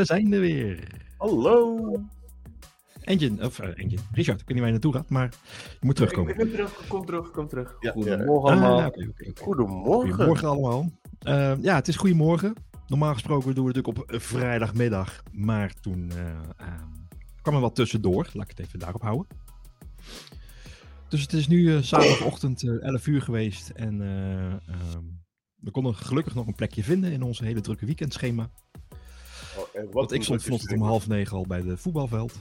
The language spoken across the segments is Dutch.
we zijn er weer. Hallo. Engine, of uh, Engine. Richard, ik weet niet waar je naartoe gaat, maar je moet terugkomen. Ik ben terug, kom terug, kom terug. Ja, Goedemorgen Ah, allemaal. Goedemorgen. Goedemorgen allemaal. Eh, ja, het is goedemorgen. Normaal gesproken doen we het natuurlijk op vrijdagmiddag, maar toen eh, ehm, kwam er wat tussendoor. Laat ik het even daarop houden. Dus het is nu zaterdagochtend eh, 11 uur geweest en eh, ehm, we konden gelukkig nog een plekje vinden in onze hele drukke weekendschema. Wat Want ik stond vanochtend om half negen al bij de voetbalveld.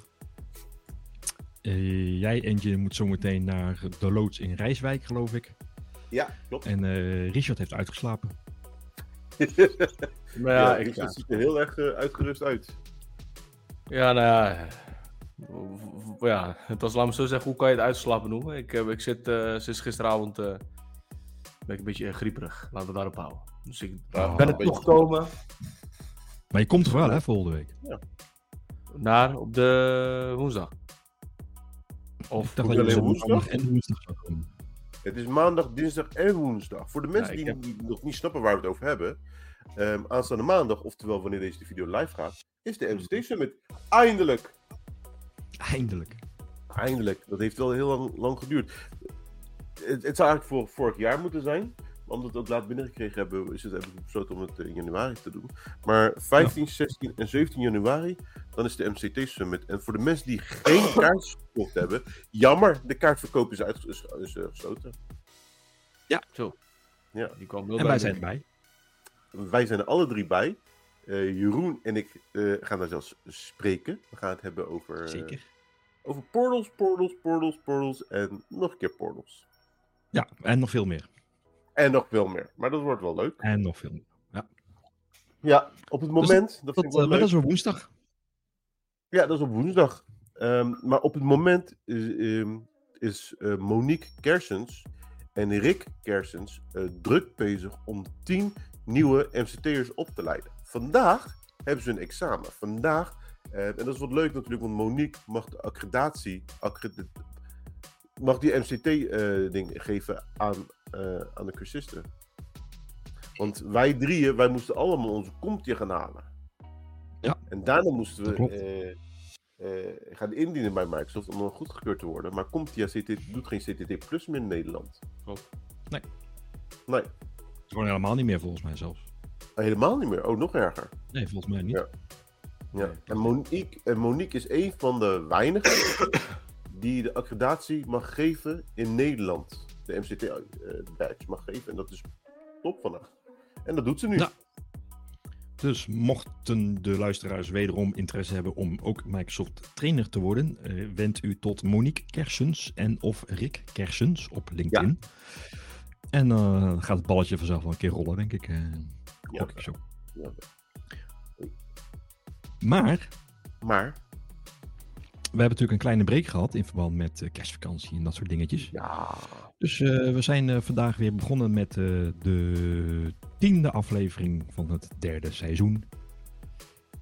Eh, jij, Engine, moet zometeen naar de loods in Rijswijk, geloof ik. Ja, klopt. En eh, Richard heeft uitgeslapen. Maar ja, ja, ik ja. ziet er heel erg eh, uitgerust uit. ja, nou ja. Ja, het was, laat me zo zeggen, hoe kan je het uitslapen noemen? Ik, ik zit eh, sinds gisteravond eh, ben ik een beetje eh, grieperig. Laten we daarop houden. Dus ik Oh. ben het toch gekomen Maar je komt er wel, hè, volgende week. naar op de woensdag. Ik Of dat je alleen zo woensdag? en woensdag zou komen. Het is maandag, dinsdag en woensdag. Voor de mensen ik die, heb- die nog niet snappen waar we het over hebben. ehm, aanstaande maandag, oftewel wanneer deze video live gaat, is de MCT Summit. Eindelijk! Eindelijk. Eindelijk. Dat heeft wel heel lang, lang geduurd. Het, het zou eigenlijk voor vorig jaar moeten zijn. Maar omdat we het ook laat binnengekregen hebben, is het, hebben we besloten om het eh, in januari te doen. Maar 15, 16 en 17 januari, dan is de MCT Summit. En voor de mensen die geen kaart gekocht hebben, jammer, de kaartverkoop is, uit, is, is, eh, gesloten. Zo. Ja. Die kwam heel En bij wij zijn erbij. Wij zijn er alle drie bij. Eh, Jeroen en ik eh, gaan daar zelfs spreken. We gaan het hebben over, eh, Zeker. over portals, portals, portals, portals en nog een keer portals. Ja, en nog veel meer. En nog veel meer. Maar dat wordt wel leuk. En nog veel meer. Ja, op het moment. dat vind Dat, ik wel eh, dat is op woensdag. Ja, dat is op woensdag. Ehm, maar op het moment is, ehm, is eh, Monique Kersens en Rick Kersens eh, druk bezig om 10 nieuwe MCT'ers op te leiden. Vandaag hebben ze een examen. Vandaag, en dat is wat leuk natuurlijk, want Monique mag de accreditatie, accredit- mag die MCT-ding geven aan, eh, aan de cursisten. Want wij drieën, wij moesten allemaal onze comptje gaan halen. Ja. En daarna moesten we eh, eh, gaan indienen bij Microsoft om dan goedgekeurd te worden. Maar CompTIA CT, doet geen CTT Plus meer in Nederland. Klopt. Nee. Nee, Gewoon helemaal niet meer, volgens mij zelfs. helemaal niet meer. Oh, nog erger. Nee, volgens mij niet. Ja. Ja. En, Monique, en Monique is een van de weinigen die de accreditatie mag geven in Nederland. De MCT-badge mag geven. En dat is top van haar. En dat doet ze nu. Dus mochten de luisteraars wederom interesse hebben om ook Microsoft trainer te worden, eh wendt u tot Monique Kersens en of Rick Kersens op LinkedIn. En eh, dan gaat het balletje vanzelf wel een keer rollen, denk ik. eh Ja. ik zo. Ja. Maar Maar, we hebben natuurlijk een kleine break gehad in verband met eh, kerstvakantie en dat soort dingetjes. ja. Dus eh, we zijn eh, vandaag weer begonnen met de tiende aflevering van het derde seizoen.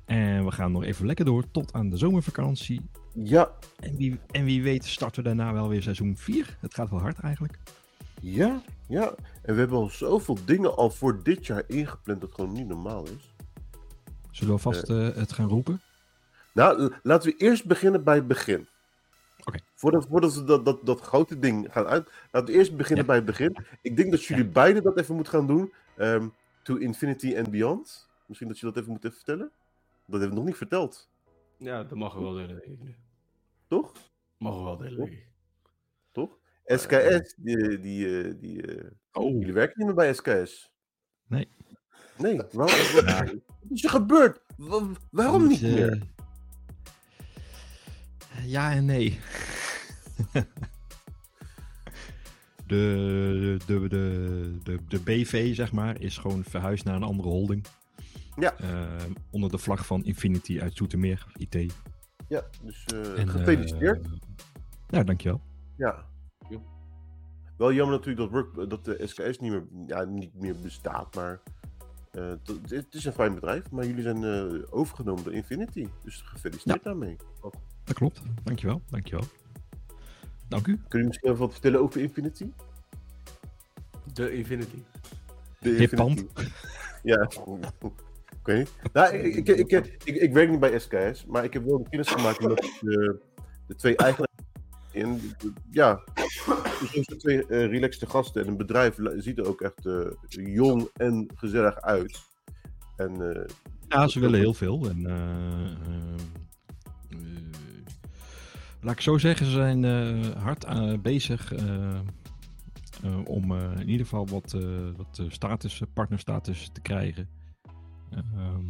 En we gaan nog even lekker door tot aan de zomervakantie. Ja, En wie, en wie weet starten we daarna wel weer seizoen 4. Het gaat wel hard eigenlijk. ja, ja. En we hebben al zoveel dingen al voor dit jaar ingepland dat gewoon niet normaal is. Zullen we vast eh, het gaan roepen? Nou, laten we eerst beginnen bij het begin. Oké. Voordat, voordat we dat, dat, dat grote ding gaan uit. Laten we eerst beginnen Ja. bij het begin. Ik denk dat jullie beiden dat even moeten gaan doen. Ehm, to Infinity and Beyond. Misschien dat je dat even moet even vertellen. Dat hebben we nog niet verteld. Ja, dat mag we wel delen, denk ik nu. Toch? Mogen we wel delen, denk ik. Toch? SKS, die, die, eh, die, eh, Oh, jullie werken niet meer bij SKS. Nee. Nee, waarom? Wat is er gebeurd? Wa- waarom niet meer? Ja en nee. de, de, de, de, de BV, zeg maar, is gewoon verhuisd naar een andere holding. Ja. Eh, onder de vlag van Infinity uit Zoetermeer, IT. Ja, dus eh, En, gefeliciteerd. eh, ja, dankjewel. Ja. Jo. Wel jammer natuurlijk dat, work, dat de SKS niet meer, ja, niet meer bestaat, maar eh, het- is een fijn bedrijf. Maar jullie zijn eh, overgenomen door Infinity, dus gefeliciteerd daarmee. Dat klopt. Dankjewel, dankjewel. Dank u. Kun je misschien even wat vertellen over Infinity? De Infinity. De Infinity. Ja. weet niet. Nou, ik, ik, ik, ik, werk niet bij SKS, maar ik heb wel een kennis gemaakt met de, de twee eigenaren. En ja, dus zijn twee eh relaxte gasten. En een bedrijf ziet er ook echt eh, jong en gezellig uit. En eh, Ja, ze willen heel veel. En, laat ik zo zeggen, ze zijn eh, hard eh, bezig eh, om in ieder geval wat, wat status, partnerstatus te krijgen. Ehm,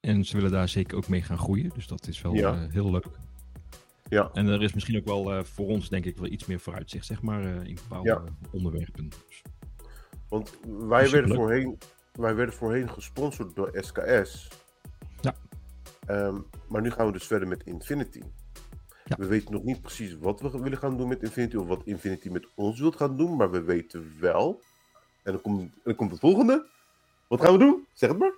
en ze willen daar zeker ook mee gaan groeien. Dus dat is wel Ja. heel leuk. Ja. En er is misschien ook wel voor ons, denk ik, wel iets meer vooruitzicht, zeg maar, in bepaalde Ja. onderwerpen. Dus, Want wij werden, voorheen, wij werden voorheen gesponsord door SKS. Ja. Ehm, maar nu gaan we dus verder met Infinity. Ja. We weten nog niet precies wat we willen gaan doen met Infinity of wat Infinity met ons wilt gaan doen, maar we weten wel. En dan komt, dan komt het volgende. Wat gaan we doen? Zeg het maar.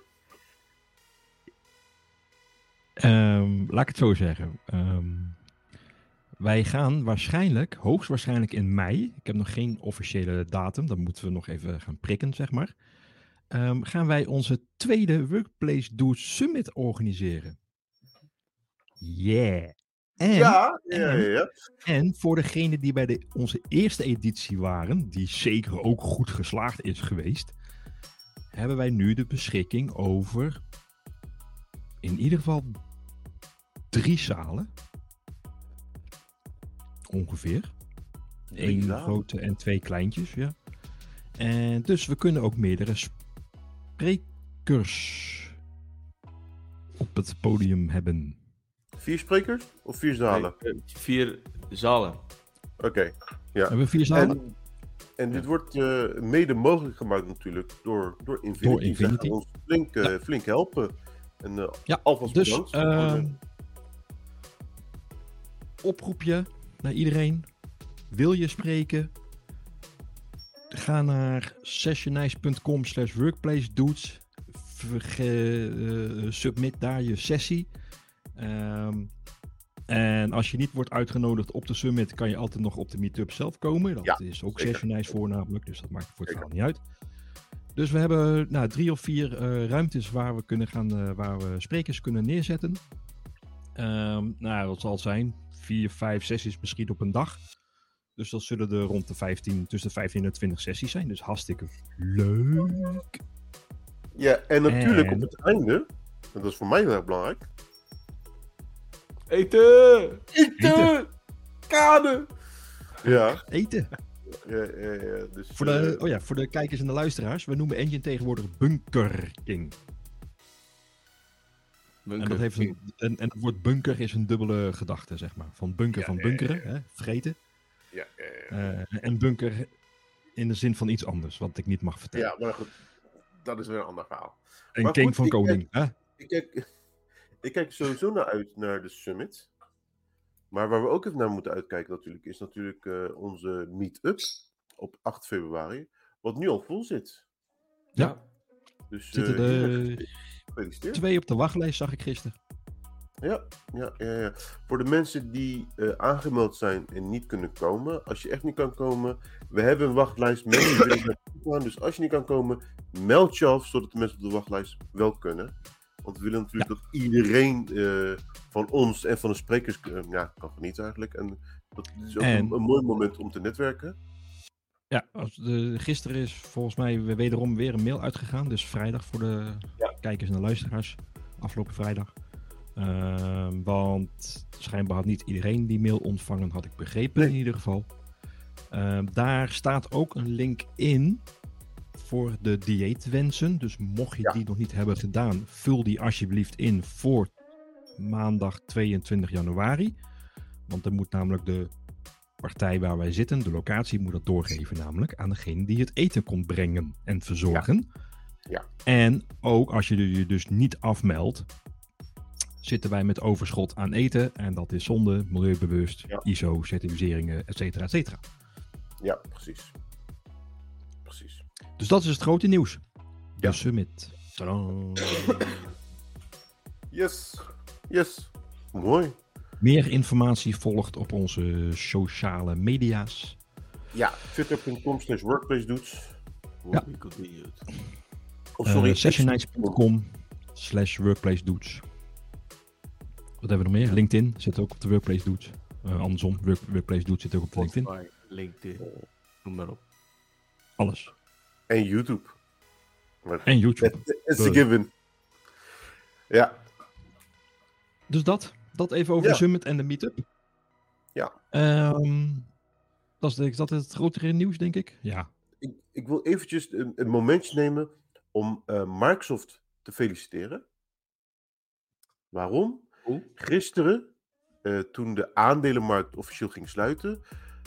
Ehm, laat ik het zo zeggen. Ehm, wij gaan waarschijnlijk, hoogstwaarschijnlijk in mei, ik heb nog geen officiële datum, dan moeten we nog even gaan prikken, zeg maar. Ehm, gaan wij onze tweede Workplace Dudes Summit organiseren. Yeah! En, ja, ja, ja, en voor degenen die bij de, onze eerste editie waren, die zeker ook goed geslaagd is geweest, hebben wij nu de beschikking over in ieder geval drie zalen. Ongeveer. Eén grote en twee kleintjes, ja. En dus we kunnen ook meerdere sprekers op het podium hebben. Vier sprekers of vier zalen? Nee, eh, vier zalen. Oké. Hebben we vier zalen? En, en dit wordt eh, mede mogelijk gemaakt natuurlijk door, door Infinity. Door Infinity. ons flink, eh, flink helpen. En eh Ja, alvast Dus bedankt. ehm, oproepje naar iedereen. Wil je spreken? Ga naar sessionize.com slash workplace dudes. Eh, submit daar je sessie. Ehm, en als je niet wordt uitgenodigd op de summit, kan je altijd nog op de meetup zelf komen. Dat Ja, is ook zeker. Sessionize voor namelijk, dus dat maakt voor het Zeker. verhaal niet uit. Dus we hebben nou, drie of vier eh, ruimtes waar we kunnen gaan, eh, waar we sprekers kunnen neerzetten. Ehm, nou, dat zal zijn vier, vijf sessies misschien op een dag. Dus dat zullen er rond de 15, tussen de 15 en 20 sessies zijn. Dus hartstikke leuk. Ja, en natuurlijk En- op het einde, en dat is voor mij heel erg belangrijk. Eten! Eten! Kade! Ja, Eten. ja, ja, ja, dus, Voor de, eh, oh ja, voor de kijkers en de luisteraars. We noemen Engine tegenwoordig Bunker King. En, dat heeft een, en, en het woord bunker is een dubbele gedachte, zeg maar. Van bunker Ja, van bunkeren, ja, ja. Hè, vreten. ja, ja, ja. Eh, en bunker in de zin van iets anders, wat ik niet mag vertellen. ja, maar goed, dat is weer een ander verhaal. en maar king goed, van ik- koning. Hè? Ik kijk, ik kijk sowieso naar uit naar de summit. Maar waar we ook even naar moeten uitkijken natuurlijk, is natuurlijk eh, onze meet-up op 8 februari. Wat nu al vol zit. Ja. Dus Zitten eh, er twee op de wachtlijst, zag ik gisteren. Ja, ja, ja, ja. Voor de mensen die eh, aangemeld zijn en niet kunnen komen, als je echt niet kan komen, we hebben een wachtlijst. Mensen willen gaan, dus als je niet kan komen, meld je af, zodat de mensen op de wachtlijst wel kunnen. Want we willen natuurlijk dat iedereen eh, van ons en van de sprekers eh, ja, kan genieten eigenlijk. En dat is ook En- een, een mooi moment om te netwerken. Ja, als de, gisteren is volgens mij wederom weer een mail uitgegaan. Dus vrijdag voor de Ja. kijkers en de luisteraars. Afgelopen vrijdag. Ehm, want schijnbaar had niet iedereen die mail ontvangen, had ik begrepen in ieder geval. Ehm, daar staat ook een link in voor de dieetwensen. Dus mocht je Ja. die nog niet hebben gedaan, vul die alsjeblieft in voor maandag 22 januari. Want dan moet namelijk de partij waar wij zitten, de locatie, moet dat doorgeven namelijk aan degene die het eten komt brengen en verzorgen. Ja. En ook als je je dus niet afmeldt, zitten wij met overschot aan eten. En dat is zonde, milieubewust, Ja. ISO, certificeringen, et cetera, et cetera. Ja, precies. Dus dat is het grote nieuws. De Ja. summit. Tadaa. Yes. Yes. Mooi. Meer informatie volgt op onze sociale media's. Ja, twitter.com slash workplace dudes. Ja. Oh, Eh, sorry. sessionights.com slash workplace dudes. Wat hebben we nog meer? LinkedIn zit ook op de workplace dudes. Eh, andersom, work, workplace dudes zit ook op de LinkedIn. LinkedIn, noem maar op. Alles. En YouTube. Maar En YouTube. It's a given. Ja, Dus dat. Dat even over Ja. de summit en de meetup. Ja. Ehm, dat, is, de- is dat het grotere nieuws, denk ik? Ja. ik, ik wil eventjes een, een momentje nemen om eh, Microsoft te feliciteren. Waarom? Hoe? Gisteren, eh, toen de aandelenmarkt officieel ging sluiten,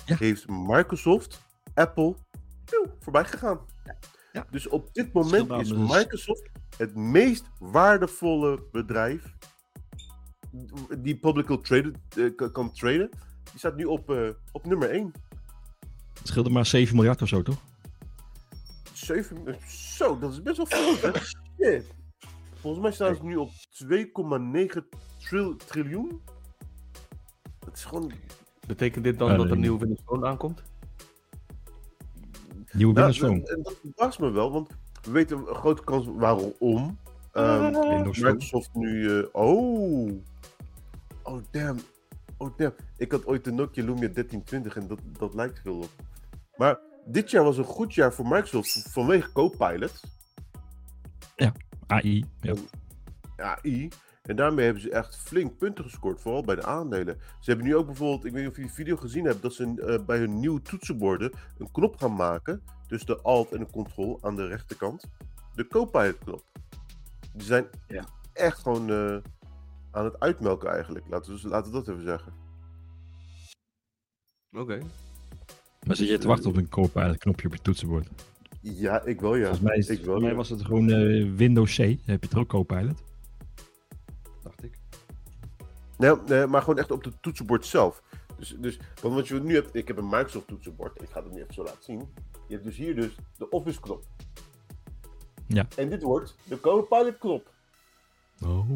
Ja. heeft Microsoft Apple voorbij gegaan. Ja. Dus op dit moment is dus- Microsoft het meest waardevolle bedrijf die publicly traded, eh, kan- traden. Die staat nu op, eh, op nummer 1. Het scheelde maar 7 miljard of zo, toch? 7, eh, zo, dat is best wel veel. hè? Shit. Volgens mij staan ze nu op 2,9 tril- triljoen. Dat is gewoon. Betekent dit dan dat er een nieuwe Windows Phone aankomt? Nieuwe Nou, Phone. en dat verbaast me wel, want we weten een grote kans waarom. Ehm, Phone. Microsoft nu. eh, oh. Oh, damn. Oh, damn. Ik had ooit de Nokia Lumia 1320 en dat, dat lijkt veel op. Maar dit jaar was een goed jaar voor Microsoft vanwege Copilot. AI. Ja. AI. En daarmee hebben ze echt flink punten gescoord, vooral bij de aandelen. Ze hebben nu ook bijvoorbeeld, ik weet niet of je die video gezien hebt, dat ze eh, bij hun nieuwe toetsenborden een knop gaan maken tussen de Alt en de Control aan de rechterkant. De Copilot knop. Die zijn Ja. echt gewoon eh, aan het uitmelken eigenlijk. Laten we, laten we dat even zeggen. Oké. Maar zit je te wachten op een Copilot knopje op je toetsenbord? Ja, ik wel ja. Volgens mij, is, ik wel, volgens mij ja. was het gewoon eh, Windows C. Dan heb je er ook Copilot. Nee, maar gewoon echt op het toetsenbord zelf. Dus, dus, want wat je nu hebt, ik heb een Microsoft toetsenbord. Ik ga het nu even zo laten zien. Je hebt dus hier dus de Office knop. Ja. En dit wordt de Copilot knop. Oh.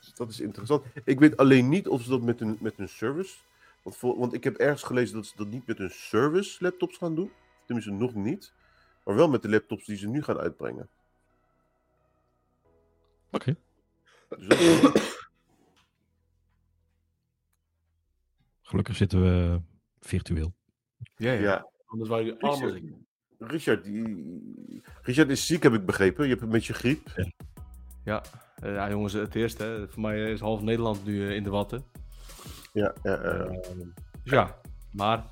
Dus dat is interessant. Ik weet alleen niet of ze dat met hun, met hun service. Want, voor, want ik heb ergens gelezen dat ze dat niet met hun service laptops gaan doen. Tenminste, nog niet. Maar wel met de laptops die ze nu gaan uitbrengen. Oké. Dus dat is- Gelukkig zitten we virtueel. Ja, ja. ja. Anders waren jullie allemaal Richard. ziek. Richard, die... Richard is ziek, heb ik begrepen. Je hebt een beetje griep. Ja. Eh, ja, jongens, het eerste. Hè. Voor mij is half Nederland nu eh, in de watten. Ja, ja. Eh, dus ja, maar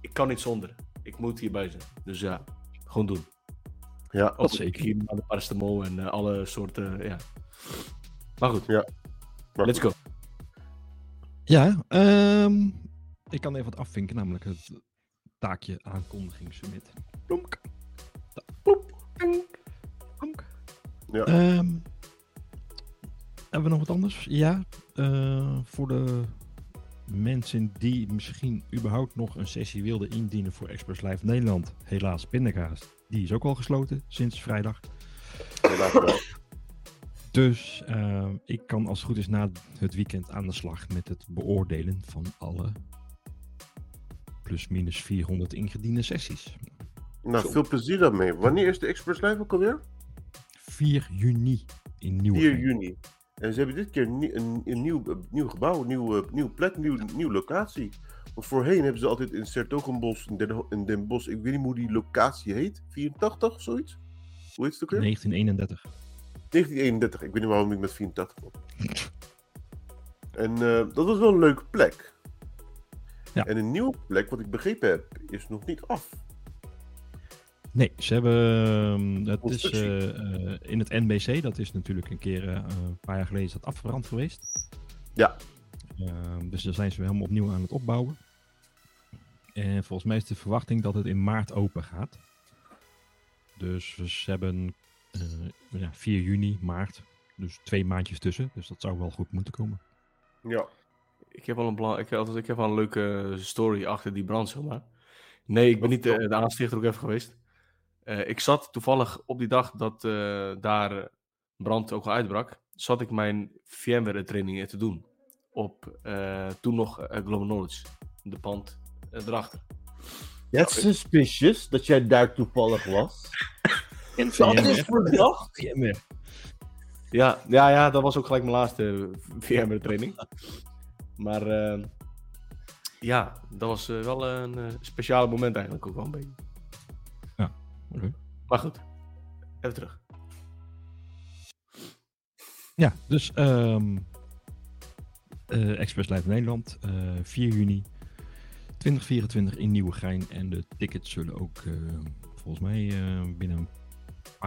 ik kan niet zonder. Ik moet hierbij zijn. Dus ja, gewoon doen. ja. Ook zeker. Hier naar de paracetamol en eh, alle soorten, ja. Maar goed, Ja. Maar let's go. Ja, ehm, ik kan even wat afvinken, namelijk het taakje aankondiging summit. Plonk. Plonk. Plonk. Ja. Ehm, hebben we nog wat anders? Ja, eh, voor de mensen die misschien überhaupt nog een sessie wilden indienen voor Express Live Nederland. Helaas, pindakaas. Die is ook al gesloten sinds vrijdag. Helaas wel. Dus eh, ik kan als het goed is na het weekend aan de slag met het beoordelen van alle plus minus 400 ingediende sessies. Nou, Zo. veel plezier daarmee. Wanneer is de Express Live ook alweer? 4 juni in 4 Nieuwegein. juni. En ze hebben dit keer een, een, een nieuw, een nieuw gebouw, een nieuwe, nieuwe plek, een nieuw, nieuwe locatie. Want voorheen hebben ze altijd in Sertogenbos, in Den, in Den Bosch, ik weet niet hoe die locatie heet, 84 of zoiets? Hoe heet het ook weer? 1931. 1931, ik weet niet waarom ik met 84 kom. En eh, dat was wel een leuke plek. Ja. En een nieuwe plek, wat ik begrepen heb, is nog niet af. Nee, ze hebben. ehm, het is Constructie. eh, eh, in het NBC, dat is natuurlijk een keer een paar jaar geleden is dat afgebrand geweest. Ja. Ehm, dus daar zijn ze helemaal opnieuw aan het opbouwen. En volgens mij is de verwachting dat het in maart open gaat. Dus ze hebben ja, 4 juni, maart. Dus twee maandjes tussen. Dus dat zou wel goed moeten komen. Ja. Ik heb wel een, belang, ik, althans, ik heb wel een leuke story achter die brand, zeg maar. Nee, ik ben niet de, de aanstichter ook even geweest. Eh, ik zat toevallig op die dag dat eh, daar eh, brand ook al uitbrak, zat ik mijn VMware training te doen. Op eh, toen nog eh, Global Knowledge, de pand eh, erachter. That's suspicious dat jij daar toevallig was. En Dat is VMware. voor dag. VMware. Ja, ja, ja, dat was ook gelijk mijn laatste VMware training. Maar eh, ja, dat was eh, wel een eh, speciale moment eigenlijk ook wel een beetje. Ja, oké. Maar goed, even terug. Ja, dus ehm eh, Express Live Nederland, eh 4 juni 2024 in Nieuwegein. En de tickets zullen ook eh, volgens mij eh, binnen een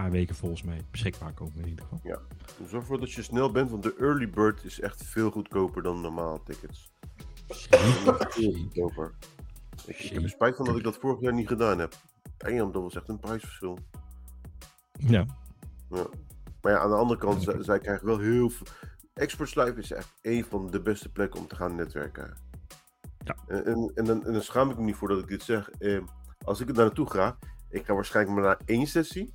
paar weken volgens mij beschikbaar komen in ieder geval. Zorg ervoor dat je snel bent, want de early bird is echt veel goedkoper dan normale tickets. Veel goedkoper. Ik, ik heb er spijt van dat ik dat vorig jaar niet gedaan heb. Damn, dat was echt een prijsverschil. Ja, Ja. Maar ja, aan de andere kant, zij, zij krijgen wel heel veel... Experts Live is echt een van de beste plekken om te gaan netwerken. Ja. En, en, en, dan, en dan schaam ik me niet voor dat ik dit zeg. Eh, als ik er naartoe ga, ik ga waarschijnlijk maar naar één sessie.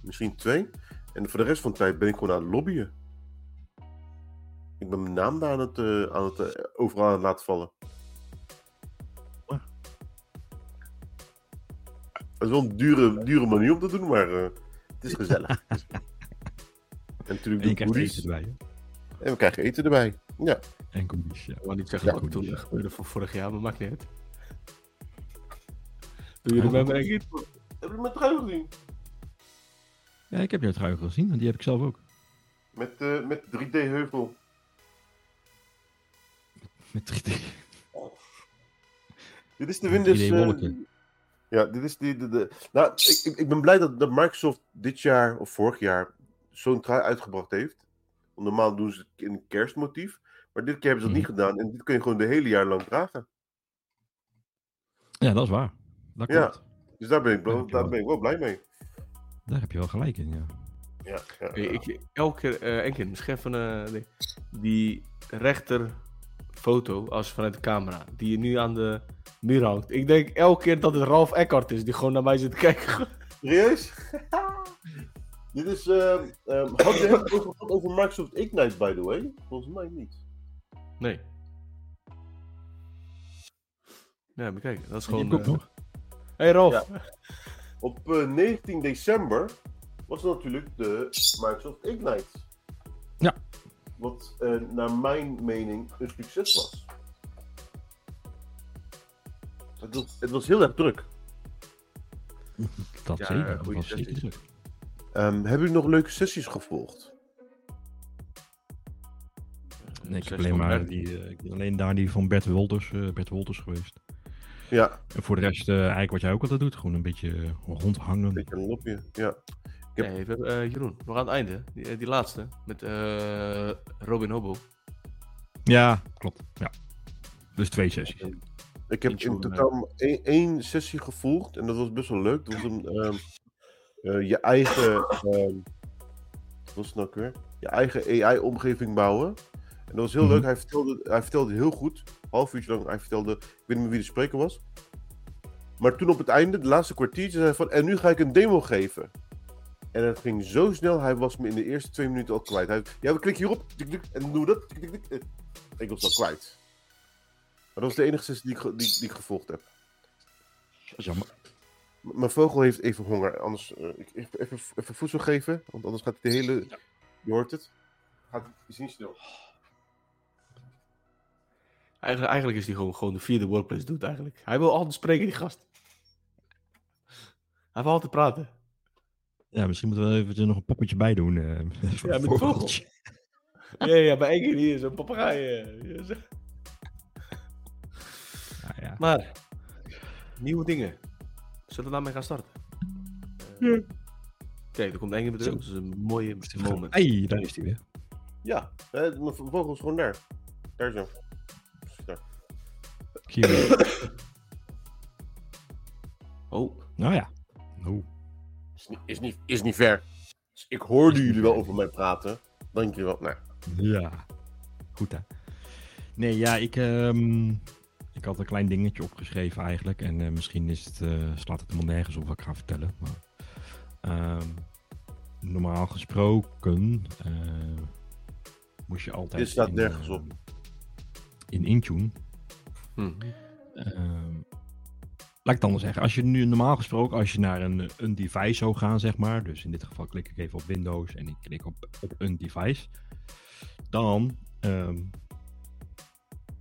Misschien twee. En voor de rest van de tijd ben ik gewoon aan het lobbyen. Ik ben mijn naam daar aan het, eh, aan het eh, overal aan het laten vallen. Ah. Dat is wel een dure, dure manier om te doen, maar eh, het is gezellig. en natuurlijk en je krijgt eten erbij. hè? En we krijgen eten erbij. Ja. En goodies, ja. Ik wou niet zeggen Ja. wat toen eh, gebeurde voor vorig jaar, maar maakt niet uit. Doe je er bij mij niet? Heb je met trui gezien? Ja, ik heb jouw trui gezien, want die heb ik zelf ook. Met, eh, met 3D-heuvel. Met 3D. Dit is de Windows... 3D eh, wolken. ja, dit is die, de, de, nou, ik, ik, ben blij dat, dat Microsoft dit jaar of vorig jaar zo'n trui uitgebracht heeft. Normaal doen ze het in een kerstmotief. Maar dit keer hebben ze dat niet gedaan. En dit kun je gewoon de hele jaar lang dragen. Ja, dat is waar. Dat Ja. Dus daar ben ik, daar ben ik wel blij mee. Daar heb je wel gelijk in, ja. Ja, ja, ik, elke keer, eh één keer, misschien even eh, nee. die rechter foto als vanuit de camera, die je nu aan de muur hangt. Ik denk elke keer dat het Ralf Eckhart is, die gewoon naar mij zit te kijken. Serieus? dit is... ehm ehm, had je het over, over Microsoft Ignite, by the way? Volgens mij niet. Nee. Ja, maar kijk, dat is gewoon... eh. Hey Ralf. Ja. Op eh, 19 december was natuurlijk de Microsoft Ignite. Ja. Wat eh, naar mijn mening een succes was. Het was, het was heel erg druk. Dat Ja, zeker. Dat goeie was zeker druk. Ehm hebben jullie nog leuke sessies gevolgd? Nee, ik heb alleen maar die, eh, alleen daar die van Bert Wolters, eh, Bert Wolters geweest. Ja, En voor de rest, eh, eigenlijk wat jij ook altijd doet, gewoon een beetje eh, rondhangen. een beetje een lopje. Ja. heb- Nee, we hebben, eh, Jeroen, nog aan het einde, die, die laatste, met eh, Robin Hobo. Ja, klopt. Ja. Dus twee sessies. Ik heb in totaal één, één sessie gevolgd en dat was best wel leuk. Dat was een, ehm, eh, je eigen, ehm, wat was het nou weer? Je eigen AI-omgeving bouwen. En dat was heel Mhm. leuk. Hij vertelde, hij vertelde heel goed, half uurtje lang. Hij vertelde, ik weet niet meer wie de spreker was. Maar toen op het einde, de laatste kwartiertje, zei hij van, en nu ga ik een demo geven. En het ging zo snel, hij was me in de eerste twee minuten al kwijt. Hij, ja, we klikken hierop, tik, tik, en doen we dat. tik, Ik was al kwijt. Maar dat was de enige sessie die ik, die, die ik gevolgd heb. Dat is jammer. M- mijn vogel heeft even honger. Anders eh, ik, even, even, voedsel geven. Want anders gaat hij de hele. Je hoort het. Gaat hij is niet stil. Eigenlijk, eigenlijk is hij gewoon, gewoon de vierde workplace doet eigenlijk. Hij wil altijd spreken, die gast. Hij wil altijd praten. Ja, misschien moeten we even er nog een poppetje bij doen. eh, voor Ja, een met vogel. vogeltje. Ja, ja, bij één keer hier zo'n papegaai. eh, ja, zo. Ja, ja. Maar, nieuwe dingen. Zullen we daarmee gaan starten? Eh, Kijk, er komt één keer terug. Dat is een mooie moment. Hey, daar is hij weer. Ja, eh, mijn vogel is gewoon daar. Daar zo. Oh, Nou ja. Is niet, is, niet, is niet ver. Dus ik hoorde jullie wel over mij praten. Dankjewel. Nou, Ja. Goed hè. Nee, ja, ik, ehm, ik had een klein dingetje opgeschreven eigenlijk. En eh, misschien is het, eh, slaat het helemaal nergens op wat ik ga vertellen. Maar, ehm, normaal gesproken eh, moest je altijd... Dit staat in, nergens op. In Intune. Hm. ehm, laat ik het anders zeggen. Als je nu normaal gesproken, als je naar een, een device zou gaan, zeg maar. Dus in dit geval klik ik even op Windows en ik klik op, op een device. Dan ehm,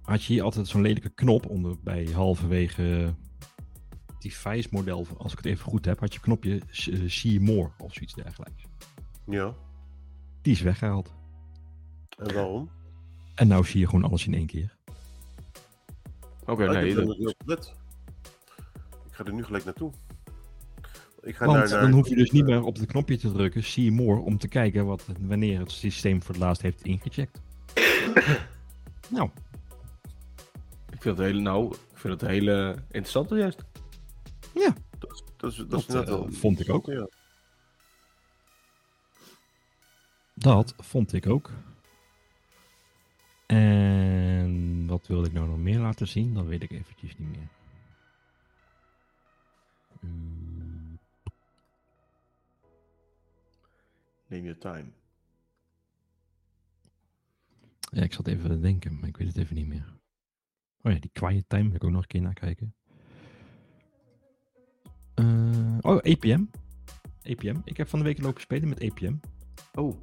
had je hier altijd zo'n lelijke knop onder bij halverwege device model. Als ik het even goed heb, had je knopje eh, See More of zoiets dergelijks. Ja. Die is weggehaald. En waarom? En nou zie je gewoon alles in één keer. Oké, ik nee. dat- gelet. Ik ga er nu gelijk naartoe. Ik ga Want naar, naar, dan hoef je dus niet meer op het knopje te drukken, See More, om te kijken wat, wanneer het systeem voor het laatst heeft ingecheckt. nou, Ik vind het hele, nou, ik vind het hele interessant juist. Dat, is- dat, is- dat, Dat, is net eh, wel. vond ik ook. Ja. dat vond ik ook. En wat wilde ik nou nog meer laten zien? Dat weet ik eventjes niet meer. Mm, Neem je time. Ja, ik zat even te denken, maar ik weet het even niet meer. Oh ja, die quiet time wil ik ook nog een keer naar kijken. Eh, oh, APM. APM. Ik heb van de week lopen spelen met APM. Oh,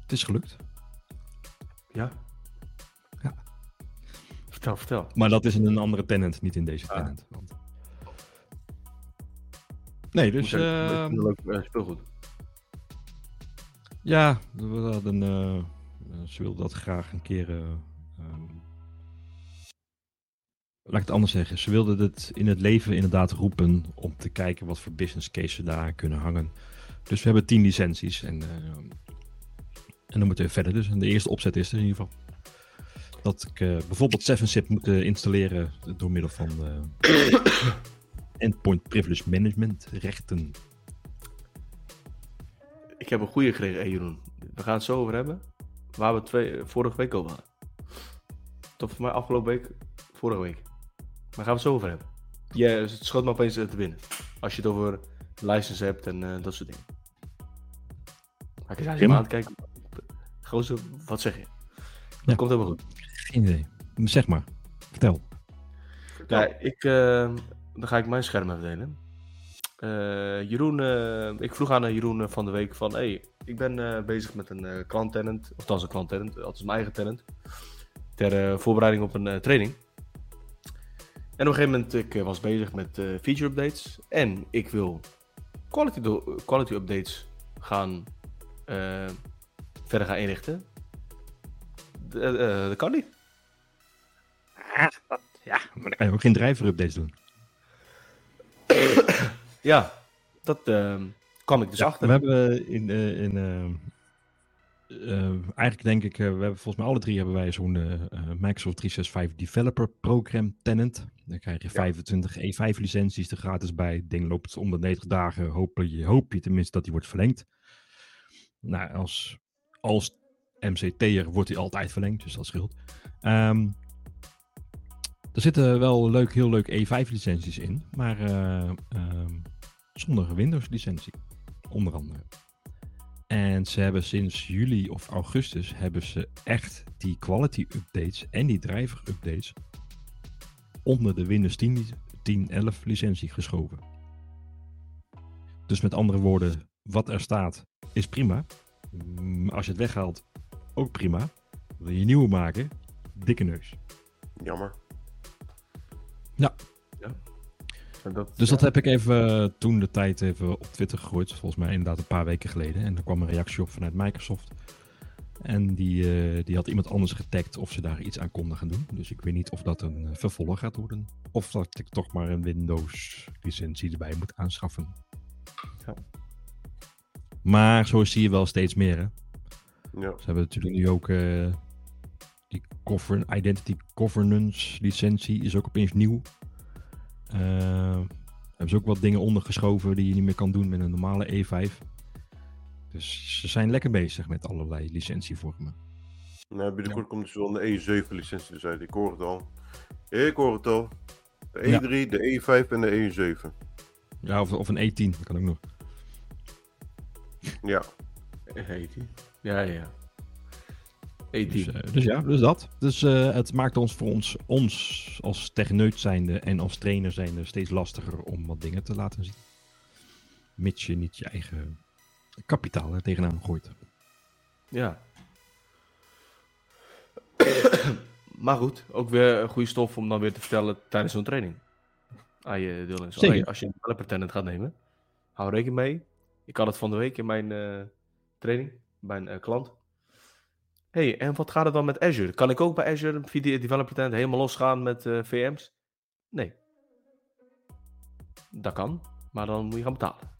Het is gelukt. Ja. Vertel, vertel. Maar dat is in een andere tenant, niet in deze Ah. tenant. Want... Nee, dus ik- eh, het leuk, eh, speelgoed. ja, we hadden, eh, eh, ze wilden dat graag een keer. eh, ehm, laat ik het anders zeggen. Ze wilden het in het leven inderdaad roepen om te kijken wat voor business case ze daar kunnen hangen. Dus we hebben tien licenties en, eh, en dan moeten we verder. Dus en de eerste opzet is er in ieder geval. Dat ik eh, bijvoorbeeld 7-zip moet eh, installeren door middel van eh, Endpoint Privilege Management rechten. Ik heb een goede gekregen, hey Jeroen. We gaan het zo over hebben. Waar we twee, vorige week over hadden. Tot voor mij afgelopen week, vorige week. Maar gaan we het zo over hebben. Ja, het schoot me opeens te binnen. Als je het over license hebt en dat soort dingen. Maar ik eens aan aan het kijken. Gozer, wat zeg je? Dat Ja. komt helemaal goed. Geen. Zeg maar. Vertel. Ja, ik, eh, dan ga ik mijn scherm even delen. Eh, Jeroen, eh, ik vroeg aan eh, Jeroen van de week van, hey, ik ben bezig met een klant-tenant, of dat is een klant-tenant, dat is mijn eigen tenant, ter voorbereiding op een training. En op een gegeven moment, ik was bezig met feature updates en ik wil quality, quality updates gaan verder gaan inrichten. Dat kan niet. Ja, maar dan kan je ook geen driver updates doen. Ja, dat eh, kwam ik dus Ja, achter. we hebben in, eh, in eh, eh, eigenlijk denk ik, eh, we hebben volgens mij alle drie hebben wij zo'n eh, eh, Microsoft 365 Developer Program Tenant. Dan krijg je 25 E5 licenties er gratis bij. Het ding loopt om de 90 dagen. Hoop je, hoop je tenminste dat die wordt verlengd. Nou, als, als MCT'er wordt die altijd verlengd, dus dat scheelt. Ehm, er zitten wel leuk, heel leuk E5 licenties in, maar eh, ehm, zonder Windows licentie, onder andere. En ze hebben sinds juli of augustus hebben ze echt die quality updates en die driver updates onder de Windows 10, li- 10 11 licentie geschoven. Dus met andere woorden, wat er staat is prima. Als je het weghaalt, ook prima. Wil je nieuwe maken, dikke neus. Jammer. En dat, Dus dat ja. heb ik even eh, toen de tijd even op Twitter gegooid. Volgens mij inderdaad een paar weken geleden. En er kwam een reactie op vanuit Microsoft. En die, eh, die had iemand anders getagd of ze daar iets aan konden gaan doen. Dus ik weet niet of dat een eh, vervolg gaat worden. Of dat ik toch maar een Windows licentie erbij moet aanschaffen. Ja. Maar zo zie je wel steeds meer. Hè? Ja. Ze hebben natuurlijk nu ook govern, Identity Governance licentie is ook opeens nieuw. Eh, hebben ze ook wat dingen ondergeschoven die je niet meer kan doen met een normale E5. Dus ze zijn lekker bezig met allerlei licentievormen. Nou, binnenkort komt dus wel een E7-licentie dus uit. Ik hoor het al. Ik hoor het al. De E3, de E5 en de E7. Ja, of, of een E10, dat kan ook nog. Ja. Heet die? Ja, ja. Dus, 18. eh, dus ja, dus dat. Dus eh, het maakt ons voor ons, ons als techneut zijnde en als trainer zijnde steeds lastiger om wat dingen te laten zien. Mits je niet je eigen kapitaal er tegenaan gooit. Ja. maar goed, ook weer een goede stof om dan weer te vertellen tijdens zo'n training. Aan je deelnemers. Zeker. Als je een developer tenant gaat nemen, hou rekening mee. Ik had het van de week in mijn eh, training bij een klant. Hey, en wat gaat het dan met Azure? Kan ik ook bij Azure via developer tenant helemaal losgaan met eh, VM's? Nee. Dat kan, maar dan moet je gaan betalen.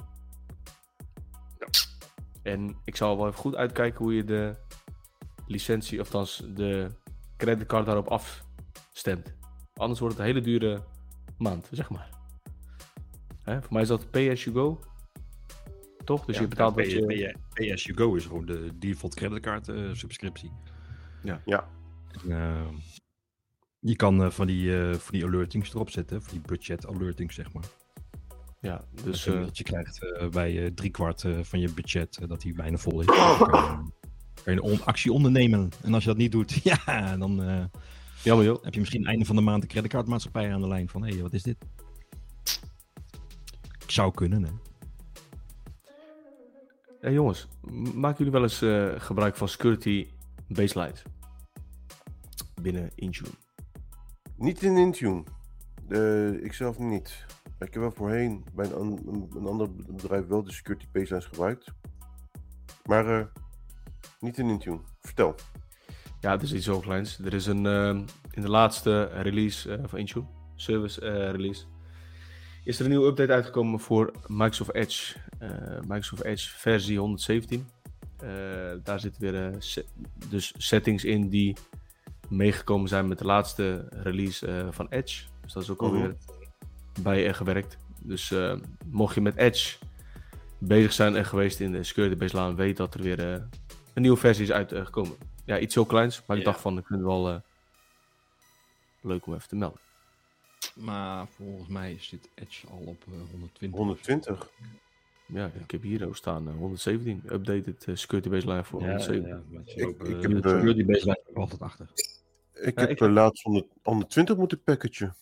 En ik zal wel even goed uitkijken hoe je de licentie, of de creditcard daarop afstemt. Anders wordt het een hele dure maand, zeg maar. Hè? Voor mij is dat pay as you go. Toch? Dus je betaalt wat je... PS You Go is gewoon de default creditcard eh, subscriptie. Ja. Ja. En, eh, je kan eh, van, die, eh, van die alertings erop zetten, van die budget alertings zeg maar. Ja, Dus eh, dat je krijgt eh, bij driekwart eh, van je budget dat die bijna vol is. Kan je, een on- actie ondernemen. En als je dat niet doet, ja, dan eh, jammer joh. heb je misschien einde van de maand de creditcardmaatschappij aan de lijn van hé, hey, wat is dit? Zou kunnen, hè? Hey, jongens, maken jullie wel eens eh, gebruik van security baselines? Binnen Intune. Niet in Intune. Eh, ik zelf niet. Ik heb wel voorheen bij een, an- een, ander bedrijf wel de security baselines gebruikt. Maar eh, niet in Intune. Vertel. Ja, het is iets zo kleins. Er is een, ehm, in de laatste release eh, van Intune, service eh, release, is er een nieuwe update uitgekomen voor Microsoft Edge. Eh, Microsoft Edge versie 117. Eh, daar zitten weer eh, se- dus settings in die meegekomen zijn met de laatste release eh, van Edge. Dus dat is ook alweer bij eh, gewerkt. Dus eh, mocht je met Edge bezig zijn en geweest in de security baseline, weet dat er weer een nieuwe versie is uitgekomen. Ja, iets heel kleins, maar ik Ja. dacht van, dat kunnen we wel eh, leuk om even te melden. Maar volgens mij zit Edge al op eh, 120. 120. Ja, ik heb hier ook staan eh, 117, updated eh, security baseline voor Ja, 117. ja, Ik- ook, ik eh, heb, de eh, security baseline ook altijd achter. Ik Ja, heb ik- eh, laatst 100 120 moeten packagen.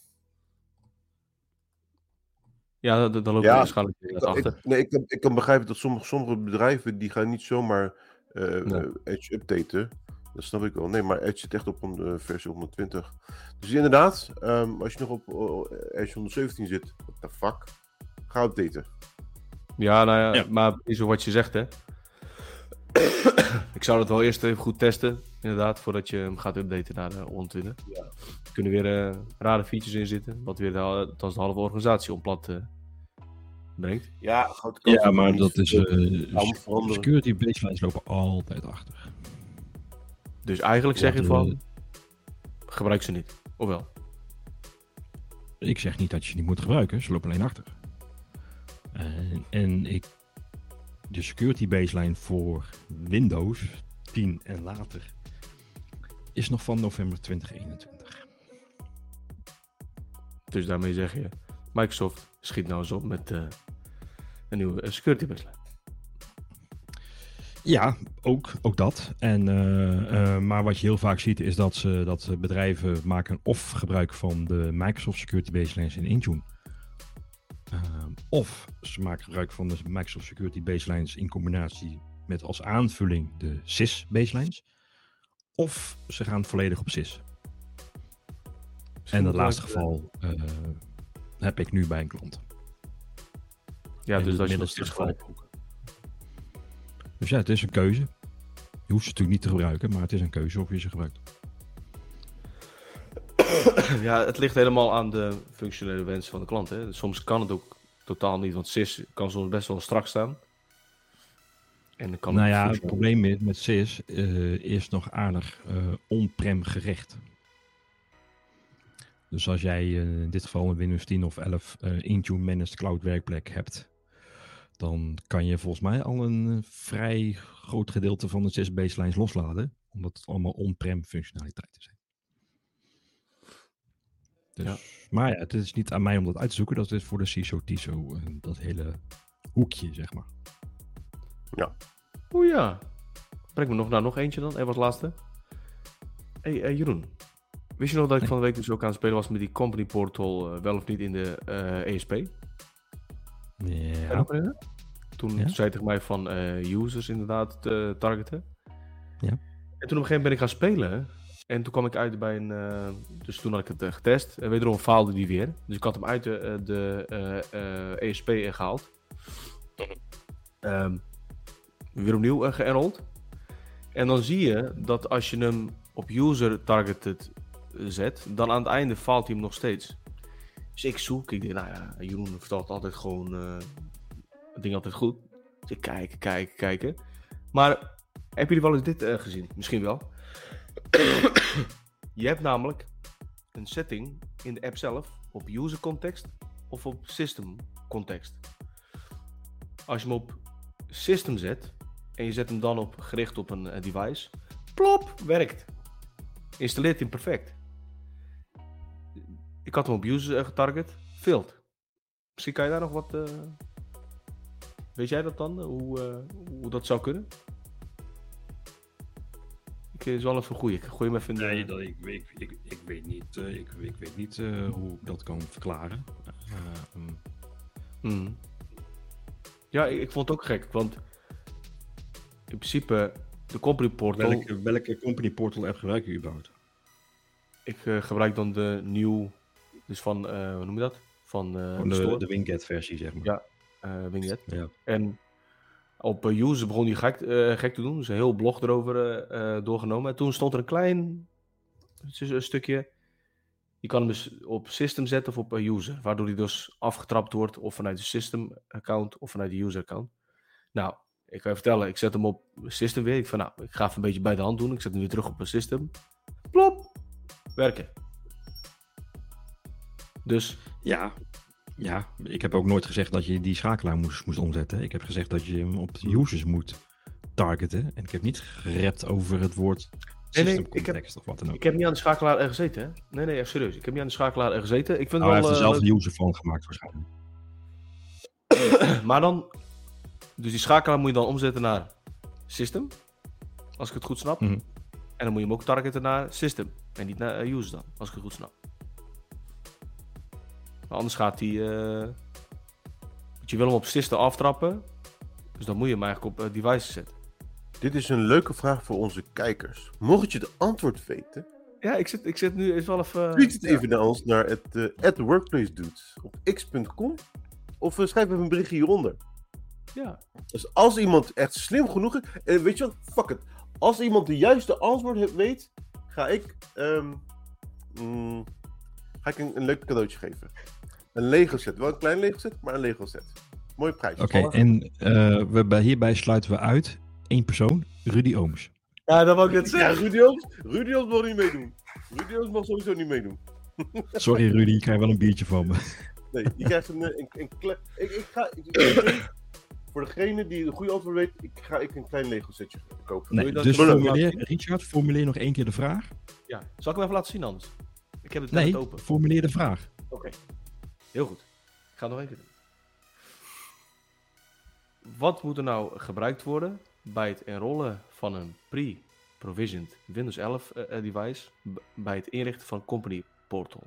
Ja, dan, dan loop je Ja, waarschijnlijk Ik, achter. ik- nee, ik, kan, ik kan begrijpen dat sommige, sommige bedrijven die gaan niet zomaar eh, Nee. eh, Edge updaten. Dat snap ik wel. Nee, maar Edge zit echt op een eh, versie 120. Dus inderdaad, ehm, als je nog op eh, Edge 117 zit, what the fuck, ga updaten. Ja, nou ja, Ja. maar is wat je zegt, hè. ik zou dat wel eerst even goed testen, inderdaad, voordat je hem gaat updaten naar de 120. Ja. Er kunnen weer eh, rare features in zitten, wat weer de, althans de halve organisatie om plat eh, brengt. Ja, grote kans Ja, maar het dat is. veranderen. security baselines lopen altijd achter. Dus eigenlijk zeg je van, gebruik ze niet. Ofwel? Ik zeg niet dat je ze niet moet gebruiken, ze lopen alleen achter. En, en ik, de security baseline voor Windows 10 en later is nog van november 2021. Dus daarmee zeg je, Microsoft schiet nou eens op met eh, een nieuwe eh, security baseline. Ja, ook, ook dat. En, eh, eh, maar wat je heel vaak ziet is dat, ze, dat bedrijven maken of gebruik van de Microsoft Security Baselines in Intune. Ehm, of ze maken gebruik van de Microsoft Security Baselines in combinatie met als aanvulling de SIS Baselines. Of ze gaan volledig op SIS. En dat laatste geval eh, heb ik nu bij een klant. Ja, En dus dat middelste steeds geval ook. Dus ja, het is een keuze. Je hoeft ze natuurlijk niet te gebruiken, maar het is een keuze of je ze gebruikt. Ja, het ligt helemaal aan de functionele wensen van de klant. Hè. Soms kan het ook totaal niet, want SIS kan soms best wel strak staan. En dan kan nou het ja, het probleem met, met SIS eh, is nog aardig eh, on-prem gerecht. Dus als jij eh, in dit geval een Windows 10 of 11 eh, Intune Managed Cloud werkplek hebt, dan kan je volgens mij al een vrij groot gedeelte van de SIS baselines losladen, omdat het allemaal on-prem functionaliteiten zijn. Dus, Ja. Maar ja, het is niet aan mij om dat uit te zoeken, dat is voor de CISO-TISO, eh, dat hele hoekje, zeg maar. Oeh ja. Breng me nog naar nog eentje dan, even als laatste. hey, eh, Jeroen. Wist je nog dat ik Nee. van de week dus ook aan het spelen was met die company portal, eh, wel of niet in de eh, ESP? Je Ja. Toen Ja. zei hij tegen mij van eh, users inderdaad te targeten. Ja. En toen op een gegeven moment ben ik gaan spelen. En toen kwam ik uit bij een... eh, dus toen had ik het eh, getest. En wederom faalde die weer. Dus ik had hem uit de, eh, de ESP gehaald. Ehm, weer opnieuw uh, geënrold. En dan zie je dat als je hem op user targeted zet, dan aan het einde faalt hij hem nog steeds. Dus ik zoek, ik denk, nou ja, Jeroen vertelt altijd gewoon eh het ding altijd goed. Dus ik kijk, kijk, kijken. Maar hebben jullie wel eens dit gezien? Misschien wel. Je hebt namelijk een setting in de app zelf op user context of op system context. Als je hem op system zet en je zet hem dan op gericht op een eh, device, plop, werkt. Installeert hij perfect. Ik had hem op user eh, getarget, failed. Misschien kan je daar nog wat. eh, Weet jij dat dan? Hoe, hoe dat zou kunnen? Ik is wel even een goeie. Ik gooi hem even in de... Nee, dat, ik, ik, ik, ik weet niet, eh, ik, ik weet niet eh, hoe ik dat kan verklaren. Eh, mm, Mhm. Ja, ik, ik vond het ook gek, want in principe de company portal. welke, welke company portal app gebruik je überhaupt? Ik eh, gebruik dan de nieuw, dus van, eh, hoe noem je dat? Van eh de de, store, de Winget versie, zeg maar. Ja. eh, Winget. Ja. En op eh, user begon hij gek, eh, gek te doen, dus een heel blog erover eh, doorgenomen. En toen stond er een klein een stukje. Je kan hem dus op system zetten of op user, waardoor hij dus afgetrapt wordt of vanuit de system account of vanuit de user account. Nou, ik kan je vertellen, ik zet hem op system weer. Ik van, nou, ik ga even een beetje bij de hand doen. Ik zet hem weer terug op een system. Plop, werken. Dus Ja. Ja, ik heb ook nooit gezegd dat je die schakelaar moest, moest omzetten. Ik heb gezegd dat je hem op users moet targeten. En ik heb niet gerept over het woord Nee, nee, ik heb- of wat dan ook. ik heb niet aan de schakelaar er gezeten, hè? Nee, nee, echt serieus. Ik heb niet aan de schakelaar er gezeten. Ik vind Nou, hij heeft er zelf een user van gemaakt waarschijnlijk. maar dan... Dus die schakelaar moet je dan omzetten naar system. Als ik het goed snap. Mhm. En dan moet je hem ook targeten naar system. En niet naar eh, user dan, als ik het goed snap. Anders gaat hij... want je wil hem op system aftrappen. Dus dan moet je hem eigenlijk op eh, devices zetten. Dit is een leuke vraag voor onze kijkers. Mocht je het antwoord weten, Ja, ik zit, ik zit nu is wel even... tweet het even naar ons naar het eh, at workplace dudes op x.com of schrijf even een berichtje hieronder. Ja. Dus als iemand echt slim genoeg is, en weet je wat, fuck it. Als iemand de juiste antwoord weet, ga ik, ehm, mm, ga ik een, een leuk cadeautje geven. Een Lego set, wel een klein Lego set, maar een Lego set. Mooie prijs. Oké, en eh, we, bij- hierbij sluiten we uit één persoon, Rudy Ooms. Ja, dat wou ik net Ja, zeggen. Rudy Ooms, Rudy Ooms mag niet meedoen. Rudy Ooms mag sowieso niet meedoen. Sorry Rudy, je krijgt wel een biertje van me. Nee, je krijgt een, eh, een, een klein... Ik, ik ga... ik- ik- voor degene die een goede antwoord weet, ik ga ik een klein Lego setje kopen. Nee, je dat dus formuleer? Richard, formuleer nog één keer de vraag. Ja. Zal ik hem even laten zien anders? Ik heb het net Nee, open. formuleer de vraag. Oké. Heel goed. Ik ga het nog keer doen. Wat moet er nou gebruikt worden bij het enrollen van een pre-provisioned Windows 11 eh, eh, device bij het inrichten van Company Portal?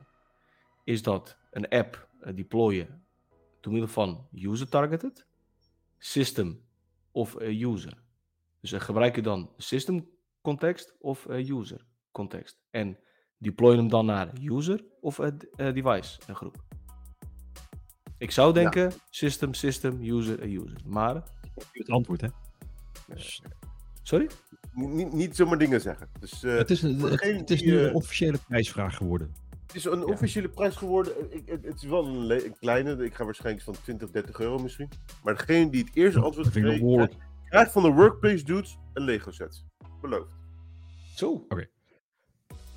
Is dat een app eh, deployen door middel van user targeted, system of user? Dus gebruik je dan system context of user context? En deploy hem dan naar user of device groep? Ik zou denken system, system, user, eh, user. Maar, Het antwoord, hè? sorry? Niet, niet, zomaar dingen zeggen. Dus, eh, het is, een, het, is die, nu eh, een officiële prijsvraag geworden. Het is een officiële prijs geworden. Ik, het, het is wel een, le- een kleine. Ik ga waarschijnlijk van 20, 30 euro misschien. Maar degene die het eerste antwoord behoorlijk. krijgt- krijgt van de Workplace Dudes een Lego set. Beloofd. Zo.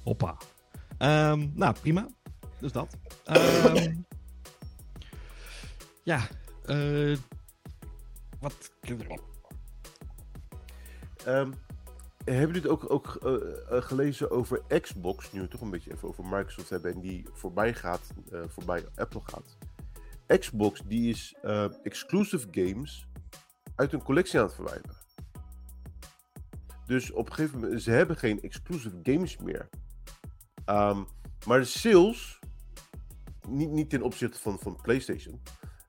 Hoppa. Ehm, nou, prima. Dus dat. Ehm, ja. eh wat... Ehm, hebben jullie het ook, ook eh, eh, gelezen over Xbox? Nu we het toch een beetje even over Microsoft hebben en die voorbij gaat, eh, voorbij Apple gaat. Xbox die is eh, exclusive games uit een collectie aan het verwijderen. Dus op een gegeven moment, ze hebben geen exclusive games meer. Ehm, maar de sales, niet, niet ten opzichte van, van PlayStation,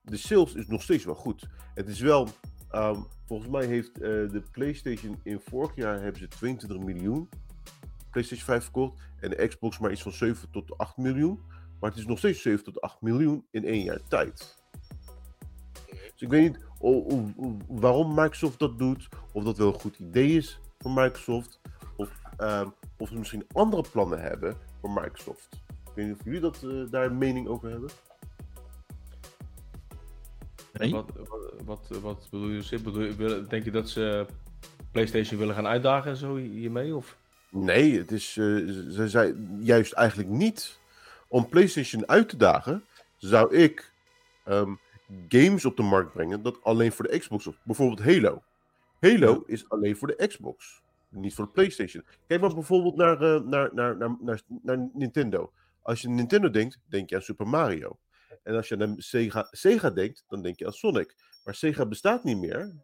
de sales is nog steeds wel goed. Het is wel, ehm, volgens mij heeft eh, de PlayStation in vorig jaar hebben ze 22 miljoen PlayStation 5 verkocht. En de Xbox maar iets van 7 tot 8 miljoen. Maar het is nog steeds 7 tot 8 miljoen in één jaar tijd. Dus ik weet niet waarom Microsoft dat doet. Of dat wel een goed idee is voor Microsoft. Of, ehm, of ze misschien andere plannen hebben voor Microsoft. Ik weet niet of jullie dat, eh, daar een mening over hebben. Nee? Wat, wat, wat, bedoel je? Bedoel Denk je dat ze PlayStation willen gaan uitdagen en zo hiermee? Of? Nee, het is, eh, ze ze zei juist eigenlijk niet. Om PlayStation uit te dagen, zou ik ehm, games op de markt brengen dat alleen voor de Xbox is. Bijvoorbeeld Halo. Halo is alleen voor de Xbox, niet voor de PlayStation. Kijk maar bijvoorbeeld naar, eh, naar, naar, naar, naar, naar Nintendo. Als je Nintendo denkt, denk je aan Super Mario. En als je aan Sega, Sega denkt, dan denk je aan Sonic. Maar Sega bestaat niet meer.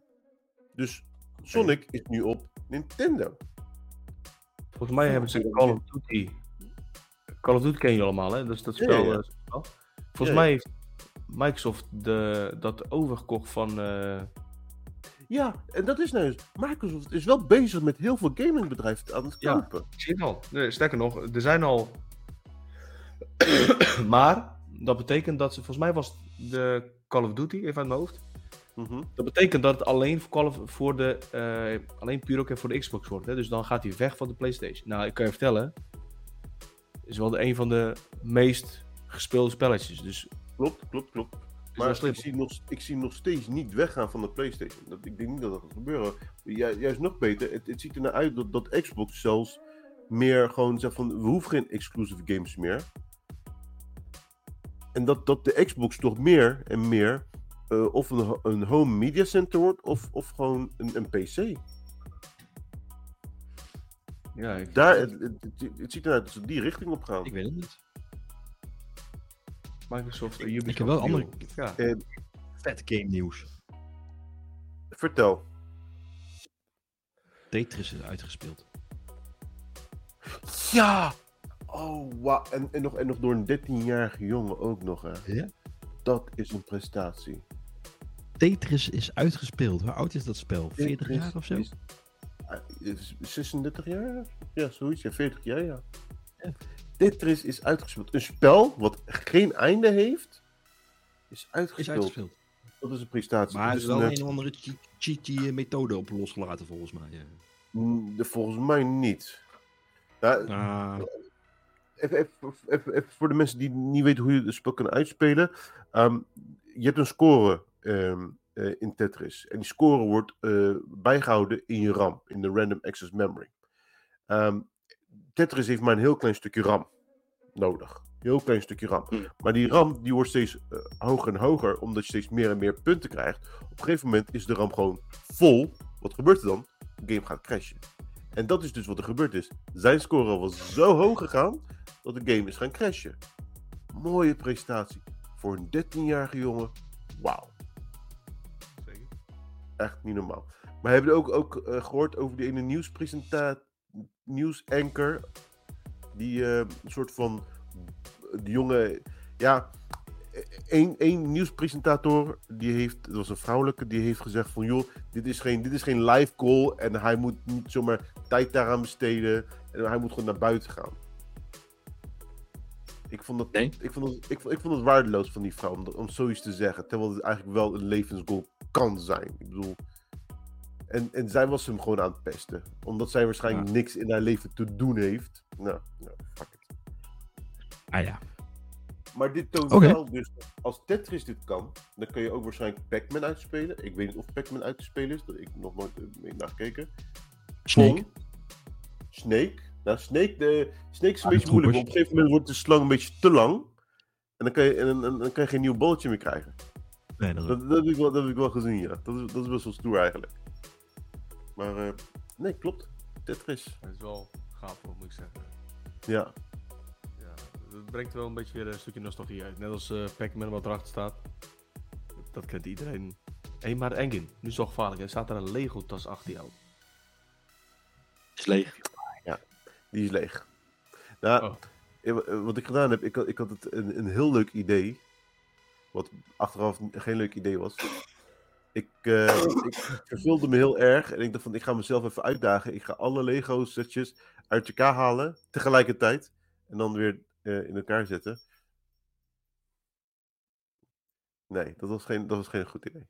Dus Sonic is nu op Nintendo. Volgens mij hebben ze Call of Duty. Call of Duty ken je allemaal, hè? Dus dat Ja, spel. ja, ja. Volgens Ja, mij heeft Microsoft de, dat overgekocht van. eh, Ja, en dat is nou eens. Microsoft is wel bezig met heel veel gamingbedrijven aan het Ja. kopen. Ik zie het al. Nee, sterker nog, er zijn al. maar dat betekent dat ze. Volgens mij was de Call of Duty, even uit mijn hoofd. Mhm. Dat betekent dat het alleen voor, Call of, voor de. eh, alleen puur ook voor de Xbox wordt. Hè? Dus dan gaat hij weg van de PlayStation. Nou, ik kan je vertellen. Is wel de, een van de meest gespeelde spelletjes. Dus Klopt, klopt, klopt. Maar ik zie, nog, ik zie nog steeds niet weggaan van de PlayStation. Dat, ik denk niet dat dat gaat gebeuren. Ju- juist nog beter, het, het ziet er naar uit dat, dat Xbox zelfs meer gewoon zegt van we hoeven geen exclusive games meer. En dat, dat de Xbox toch meer en meer eh, of een, een home media center wordt of, of gewoon een, een PC. Ja, ik, Daar, het, het, het, het ziet eruit dat ze die richting op gaan. Ik weet het niet. Microsoft en Ik- Ubisoft. ik heb wel andere- Ja. Vet game nieuws. vertel. Tetris is uitgespeeld. Ja! Oh, wauw. En, en, nog, en nog door een 13-jarige jongen ook nog, hè. Ja? Dat is een prestatie. Tetris is uitgespeeld. Hoe oud is dat spel? 40 Tetris jaar of zo? Is, ah, is 36 jaar? Ja, zoiets. Ja, 40 jaar, ja. Ja. Tetris is uitgespeeld. Een spel wat geen einde heeft, is Is uitgespeeld. uitgespeeld. Dat is een prestatie. Maar er is een, wel eh, een of andere che- cheaty methode op losgelaten volgens mij. ja. mm, volgens mij niet. Ah, even, even, even, even voor de mensen die niet weten hoe je het spel kan uitspelen. Ehm, je hebt een score ehm, eh, in Tetris. En die score wordt eh, bijgehouden in je RAM, in de Random Access Memory. Ehm, Tetris heeft maar een heel klein stukje RAM nodig. Heel klein stukje RAM. Hmm. Maar die RAM die wordt steeds eh, hoger en hoger, omdat je steeds meer en meer punten krijgt. Op een gegeven moment is de RAM gewoon vol. Wat gebeurt er dan? De game gaat crashen. En dat is dus wat er gebeurd is. Zijn score was zo hoog gegaan dat de game is gaan crashen. Mooie prestatie. Voor een 13-jarige jongen. Wauw. Echt niet normaal. Maar hebben jullie ook, ook eh, gehoord over die ene nieuwspresentatie, nieuwsanker? Die eh, een soort van die jonge, ja, één, één nieuwspresentator, die heeft, dat was een vrouwelijke, die heeft gezegd van joh, dit is geen, dit is geen live call en hij moet niet zomaar tijd daaraan besteden en hij moet gewoon naar buiten gaan. Ik vond dat, Nee. ik vond dat, ik, vond- ik vond het waardeloos van die vrouw om, om zoiets te zeggen, terwijl het eigenlijk wel een levensgoal kan zijn. Ik bedoel, en, en zij was hem gewoon aan het pesten, omdat zij waarschijnlijk Ja. niks in haar leven te doen heeft. Nou, nou fuck it. ah ja. Maar dit toont wel, dus als Tetris dit kan, dan kun je ook waarschijnlijk Pac-Man uitspelen. Ik weet niet of Pac-Man uit te spelen is, dat ik nog nooit eh, mee naar gekeken. Snake. Pong. Snake. Nou, Snake, de, Snake is een Ah, beetje moeilijk, op een gegeven moment wordt de slang een beetje te lang. En dan kan je, en, dan- en dan kan je geen nieuw balletje meer krijgen. Nee, dat is Dat, dat, heb, ik wel, dat heb ik wel gezien, ja. Dat is, dat is best wel stoer eigenlijk. Maar, eh, nee, klopt. Tetris. Dat is wel gaaf hoor, moet ik zeggen. Ja. Ja, het brengt wel een beetje weer een stukje nostalgie uit. Net als eh Pac-Man wat erachter staat. Dat kent iedereen. Hé, maar Engin, nu is het gevaarlijk. Er staat er een Lego-tas achter jou. Is leeg. Die is leeg. Nou, Oh. eh, eh, wat ik gedaan heb, ik had, ik had het een, een heel leuk idee. Wat achteraf geen leuk idee was. Ik, eh, ik verveelde me heel erg en ik dacht van, ik ga mezelf even uitdagen. Ik ga alle Lego setjes uit elkaar halen, tegelijkertijd. En dan weer eh, in elkaar zetten. Nee, dat was geen, dat was geen goed idee.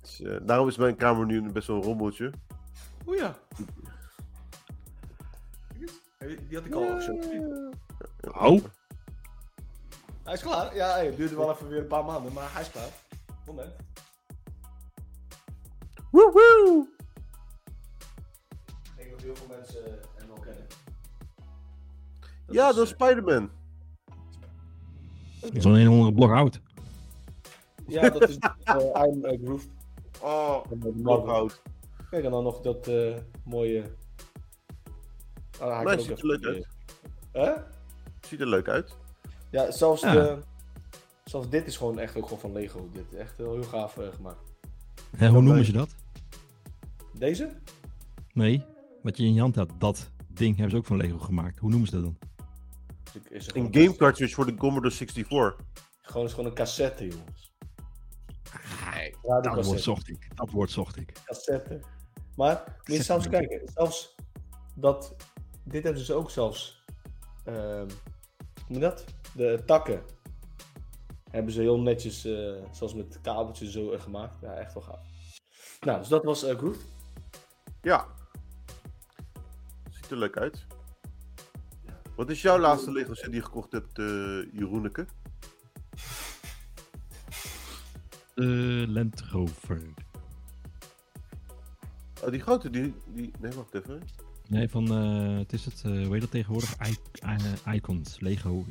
Dus, eh, daarom is mijn kamer nu best wel een rommeltje. Oeh ja. Die had ik al opgezocht. Oh. Hij is klaar. Ja, het duurde wel even weer een paar maanden, maar hij is klaar. Moment. Woehoe! Ik denk dat heel veel mensen. Ja, is, dat is eh, Spider-Man. Dat is al een andere blok oud. Ja, dat is uh, I'm uh, Grooved. Oh, uh, blokhout. Kijk, en dan nog dat eh, mooie... Ah, ook ziet er leuk uit. Hè? Ziet er leuk uit. Ja, zelfs, Ja. De, zelfs dit is gewoon echt ook gewoon van Lego. Dit is echt heel, heel gaaf eh, gemaakt. Hè, hoe noemen ze dat? Deze? Nee, wat je in je hand had, dat ding hebben ze ook van Lego gemaakt. Hoe noemen ze dat dan? Is, Een game cartridge voor de Commodore 64. Gewoon, is gewoon een cassette, jongens. Nee, Ja, dat woord cassette. zocht ik. Dat woord zocht ik. cassette. Maar moet je zelfs kijken, zelfs dat, dit hebben ze ook zelfs, ehm, hoe noem je dat? De takken hebben ze heel netjes, eh, zelfs met kabeltjes zo eh, gemaakt. Ja, echt wel gaaf. Nou, dus dat was Groove. Ja. Ziet er leuk uit. Wat is jouw laatste Lego set die je gekocht hebt, eh Jeroeneke? De Land Rover. Oh, die grote, die, die... Nee, wacht even. Nee, van, eh, het is het, eh hoe heet dat tegenwoordig? I- I- Icons, Lego.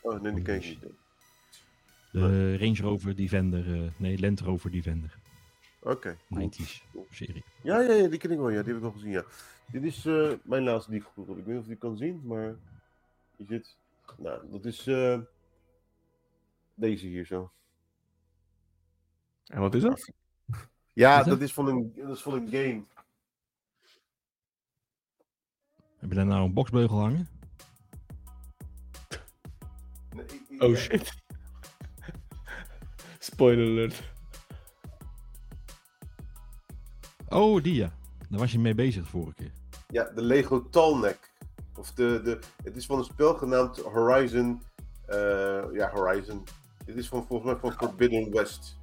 Oh, nee, die ken ik niet. De Range Rover Defender, nee, Land Rover Defender. Oké. cool. 90s serie. Ja, ja, ja, die ken ik wel. Ja, die heb ik wel gezien, ja. Dit is eh, mijn laatste die ik heb. Ik weet niet of je die kan zien, maar... Je zit... Nou, dat is... eh, deze hier zo. En wat is dat? Ja, dat is van een, dat is van een game. Heb je daar nou een boxbeugel hangen? Nee, ik- ik- Oh shit. Spoiler alert. Oh, die ja. Daar was je mee bezig de vorige keer. Ja, de Lego Tallneck. Of de, de, het is van een spel genaamd Horizon. eh, ja, Horizon. Dit is van, volgens mij van Forbidden West.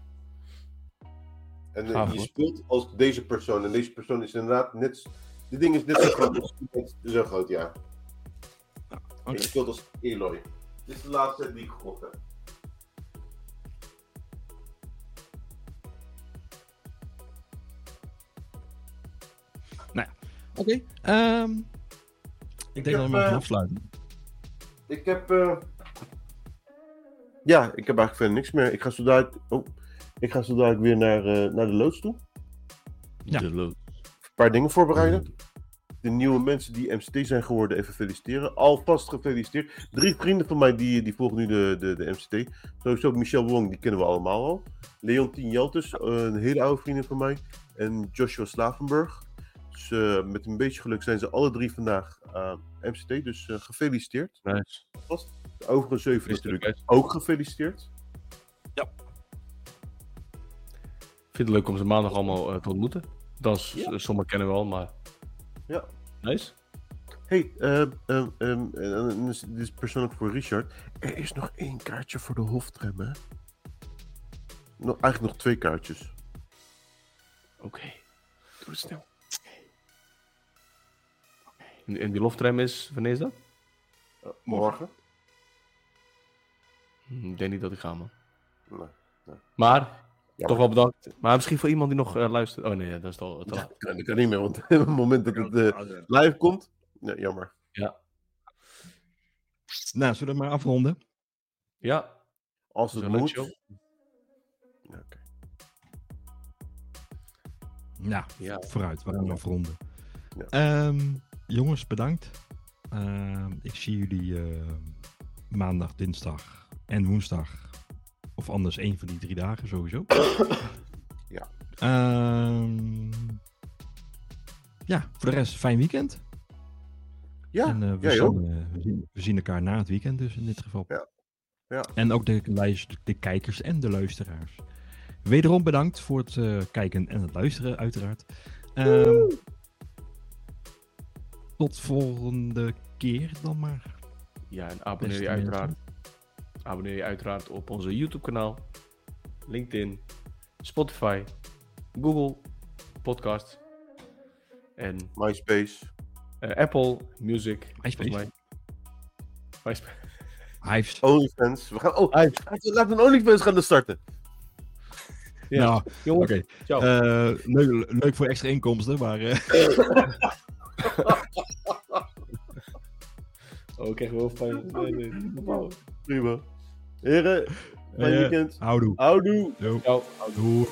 En eh, Gaaf, je speelt als deze persoon. En deze persoon is inderdaad net. Dit ding is net zo groot. Zo groot, ja. En Oké. je speelt als Eloy. Dit is de laatste set die ik gekocht heb. Oké. ehm, ik denk dat we maar gaan eh, afsluiten. Ik heb. eh, Ja, ik heb eigenlijk verder niks meer. Ik ga zo dadelijk. Oh, ik ga zo dadelijk weer naar, eh, naar de loods toe. Ja. De loot. Een paar dingen voorbereiden. De nieuwe mensen die MCT zijn geworden, even feliciteren. Alvast gefeliciteerd. Drie vrienden van mij die, die volgen nu de, de, de MCT. Sowieso Michel Wong, die kennen we allemaal al. Leontien Jeltes, eh, een hele oude vriendin van mij. En Joshua Slavenburg. Dus eh, met een beetje geluk zijn ze alle drie vandaag aan MCT. Dus eh, gefeliciteerd. Nice. De overige zeven Is natuurlijk ook gefeliciteerd. Ik vind het leuk om ze maandag allemaal eh, te ontmoeten. Dan, s- Ja. sommigen kennen we al, maar... Ja. Nice. hey, en dit is- is persoonlijk voor Richard. Er is nog één kaartje voor de hoftram, hè? Nog, eigenlijk nog twee kaartjes. Oké. Doe het snel. En, die loftrem is... Wanneer is dat? Eh, morgen? Hm, Ik denk niet dat ik ga, man. Nee. Maar, toch wel bedankt. Maar misschien voor iemand die nog eh, luistert. Oh nee, dat is al... Dat Ja, dat kan, kan niet meer, want op het moment dat het eh, live komt... Nee, jammer. Nou, zullen we maar afronden? Ja, Als het moet. Ja, oké. Nou, Ja. vooruit. We gaan afronden. Ja. Ehm, jongens, bedankt. Ehm, ik zie jullie eh, maandag, dinsdag en woensdag. Of anders één van die drie dagen sowieso. Ja. Ehm, ja, voor de rest, fijn weekend. Ja, en, eh, we, zien, eh, we, zien, we zien elkaar na het weekend dus in dit geval. Ja. Ja. En ook de, luister- de kijkers en de luisteraars. Wederom bedankt voor het eh, kijken en het luisteren, uiteraard. Tot volgende keer dan maar. Ja, en abonneer je uiteraard. Abonneer je uiteraard op onze YouTube kanaal, LinkedIn, Spotify, Google Podcast en MySpace. eh, Apple Music. MySpace. mij. MySpace. Hives. OnlyFans. We gaan, oh, we laten we een OnlyFans gaan starten. Ja, Nou, jongens, oké. ciao. Eh, leuk, leuk voor extra inkomsten, maar... eh, oh, ik krijg wel fijn. Nee, nee, nee. Prima. Heren, fijn eh, weekend. houdoe. Houdoe. Doei.